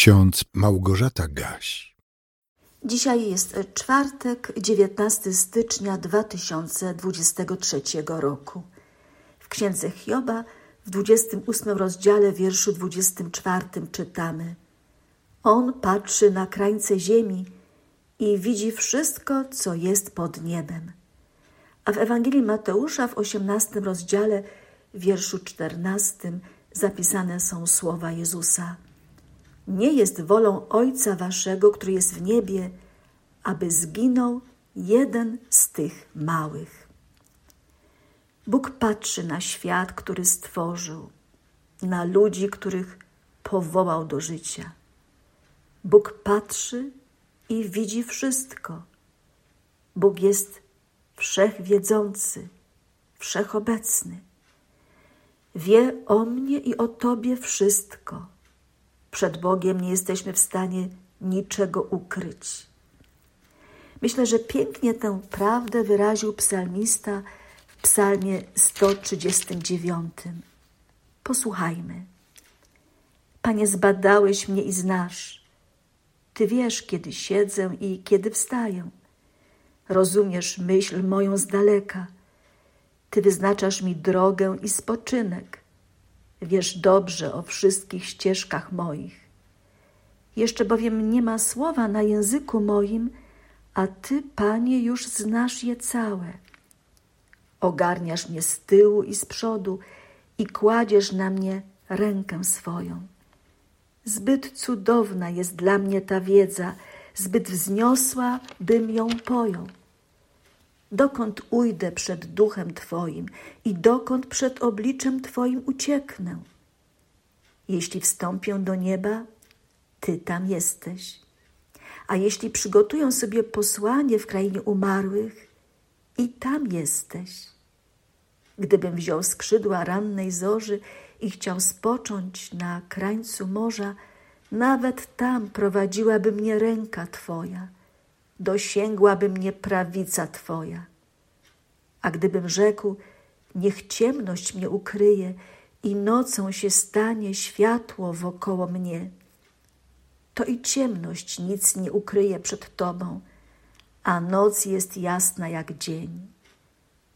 ksiądz Małgorzata Gaś. Dzisiaj jest czwartek, 19 stycznia 2023 roku. W księdze Hioba w 28 rozdziale, wierszu 24 czytamy: On patrzy na krańce ziemi i widzi wszystko, co jest pod niebem. A w Ewangelii Mateusza w 18 rozdziale, wierszu 14 zapisane są słowa Jezusa: Nie jest wolą Ojca Waszego, który jest w niebie, aby zginął jeden z tych małych. Bóg patrzy na świat, który stworzył, na ludzi, których powołał do życia. Bóg patrzy i widzi wszystko. Bóg jest wszechwiedzący, wszechobecny. Wie o mnie i o Tobie wszystko. Przed Bogiem nie jesteśmy w stanie niczego ukryć. Myślę, że pięknie tę prawdę wyraził psalmista w psalmie 139. Posłuchajmy. Panie, zbadałeś mnie i znasz. Ty wiesz, kiedy siedzę i kiedy wstaję. Rozumiesz myśl moją z daleka. Ty wyznaczasz mi drogę i spoczynek. Wiesz dobrze o wszystkich ścieżkach moich. Jeszcze bowiem nie ma słowa na języku moim, a Ty, Panie, już znasz je całe. Ogarniasz mnie z tyłu i z przodu i kładziesz na mnie rękę swoją. Zbyt cudowna jest dla mnie ta wiedza, zbyt wzniosła, bym ją pojął. Dokąd ujdę przed duchem Twoim i dokąd przed obliczem Twoim ucieknę? Jeśli wstąpię do nieba, Ty tam jesteś. A jeśli przygotują sobie posłanie w krainie umarłych, i tam jesteś. Gdybym wziął skrzydła rannej zorzy i chciał spocząć na krańcu morza, nawet tam prowadziłaby mnie ręka Twoja, dosięgłaby mnie prawica Twoja. A gdybym rzekł, niech ciemność mnie ukryje i nocą się stanie światło wokoło mnie, to i ciemność nic nie ukryje przed Tobą, a noc jest jasna jak dzień.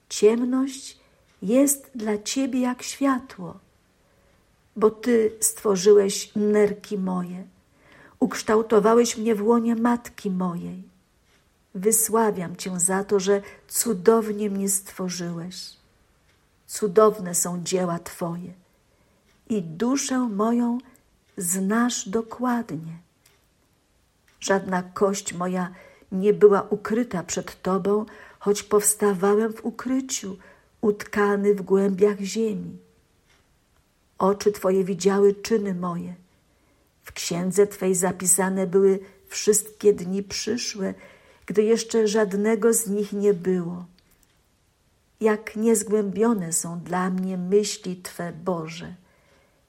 Ciemność jest dla Ciebie jak światło, bo Ty stworzyłeś nerki moje, ukształtowałeś mnie w łonie matki mojej. Wysławiam Cię za to, że cudownie mnie stworzyłeś. Cudowne są dzieła Twoje i duszę moją znasz dokładnie. Żadna kość moja nie była ukryta przed Tobą, choć powstawałem w ukryciu, utkany w głębiach ziemi. Oczy Twoje widziały czyny moje. W księdze Twej zapisane były wszystkie dni przyszłe, gdy jeszcze żadnego z nich nie było. Jak niezgłębione są dla mnie myśli Twe, Boże,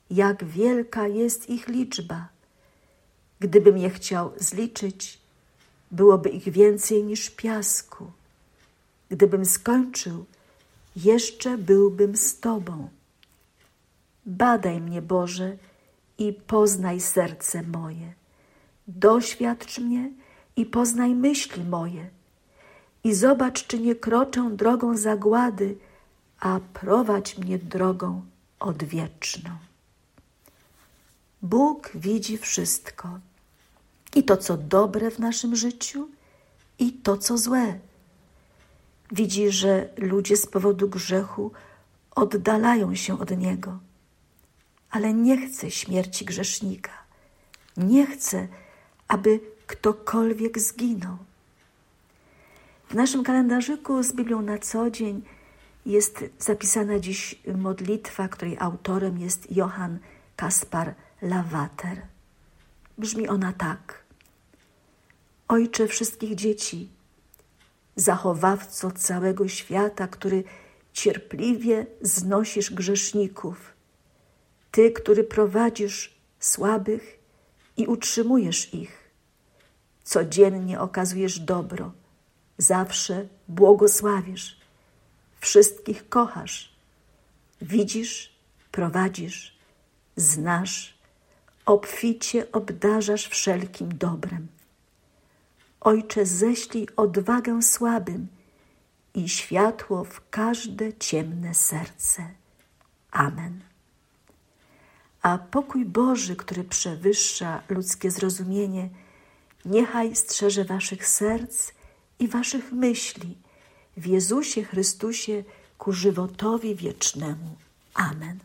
jak wielka jest ich liczba. Gdybym je chciał zliczyć, byłoby ich więcej niż piasku. Gdybym skończył, jeszcze byłbym z Tobą. Badaj mnie, Boże, i poznaj serce moje. Doświadcz mnie i poznaj myśli moje. I zobacz, czy nie kroczę drogą zagłady, a prowadź mnie drogą odwieczną. Bóg widzi wszystko i to, co dobre w naszym życiu, i to, co złe. Widzi, że ludzie z powodu grzechu oddalają się od Niego, ale nie chce śmierci grzesznika. Nie chce, aby ktokolwiek zginął. W naszym kalendarzyku z Biblią na co dzień jest zapisana dziś modlitwa, której autorem jest Johann Kaspar Lawater. Brzmi ona tak. Ojcze wszystkich dzieci, zachowawco całego świata, który cierpliwie znosisz grzeszników, Ty, który prowadzisz słabych i utrzymujesz ich, codziennie okazujesz dobro, zawsze błogosławisz, wszystkich kochasz, widzisz, prowadzisz, znasz, obficie obdarzasz wszelkim dobrem. Ojcze, ześlij odwagę słabym i światło w każde ciemne serce. Amen. A pokój Boży, który przewyższa ludzkie zrozumienie, niechaj strzeże waszych serc i waszych myśli w Jezusie Chrystusie ku żywotowi wiecznemu. Amen.